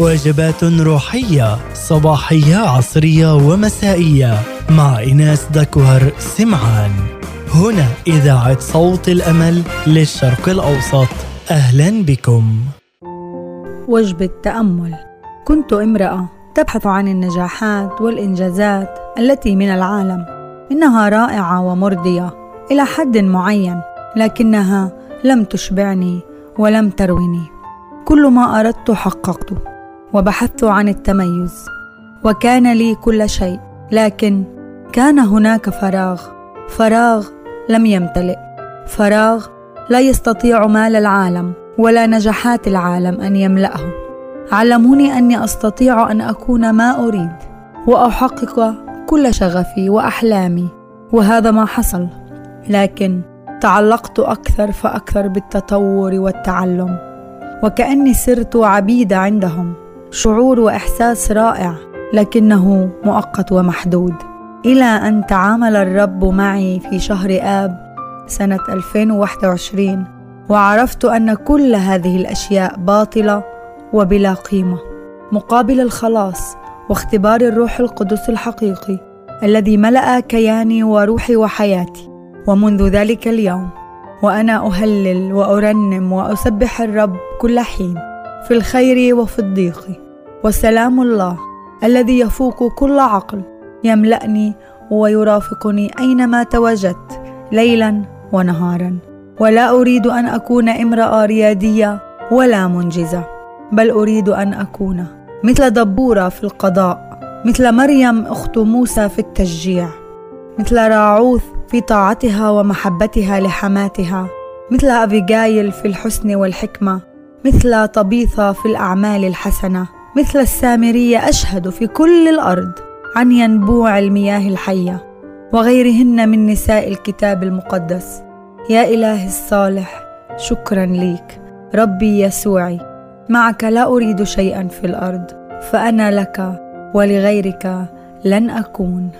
وجبات روحية صباحية عصرية ومسائية. مع إناس دكوهر سمعان. هنا إذاعة صوت الأمل للشرق الأوسط. أهلا بكم. وجبة تأمل. كنت امرأة تبحث عن النجاحات والإنجازات التي من العالم. إنها رائعة ومرضية إلى حد معين لكنها لم تشبعني ولم تروني كل ما أردت حققته. وبحثت عن التميز وكان لي كل شيء لكن كان هناك فراغ فراغ لم يمتلئ فراغ لا يستطيع مال العالم ولا نجاحات العالم أن يملأه. علموني أني أستطيع أن أكون ما أريد وأحقق كل شغفي وأحلامي وهذا ما حصل. لكن تعلقت أكثر فأكثر بالتطور والتعلم وكأني صرت عبيدة عندهم. شعور وإحساس رائع لكنه مؤقت ومحدود. إلى أن تعامل الرب معي في شهر آب سنة 2021 وعرفت أن كل هذه الأشياء باطلة وبلا قيمة. مقابل الخلاص واختبار الروح القدس الحقيقي الذي ملأ كياني وروحي وحياتي. ومنذ ذلك اليوم وأنا أهلل وأرنم وأسبح الرب كل حين. في الخير وفي الضيق. وسلام الله الذي يفوق كل عقل يملأني ويرافقني أينما تواجدت ليلا ونهارا. ولا أريد أن أكون امرأة ريادية ولا منجزة بل أريد أن أكون مثل دبوره في القضاء مثل مريم أخت موسى في التشجيع مثل راعوث في طاعتها ومحبتها لحماتها مثل أبيجايل في الحسن والحكمة مثل طبيثه في الأعمال الحسنة مثل السامرية أشهد في كل الأرض عن ينبوع المياه الحية وغيرهن من نساء الكتاب المقدس. يا إلهي الصالح شكرا ليك. ربي يسوعي. معك لا أريد شيئا في الأرض فأنا لك ولغيرك لن أكون.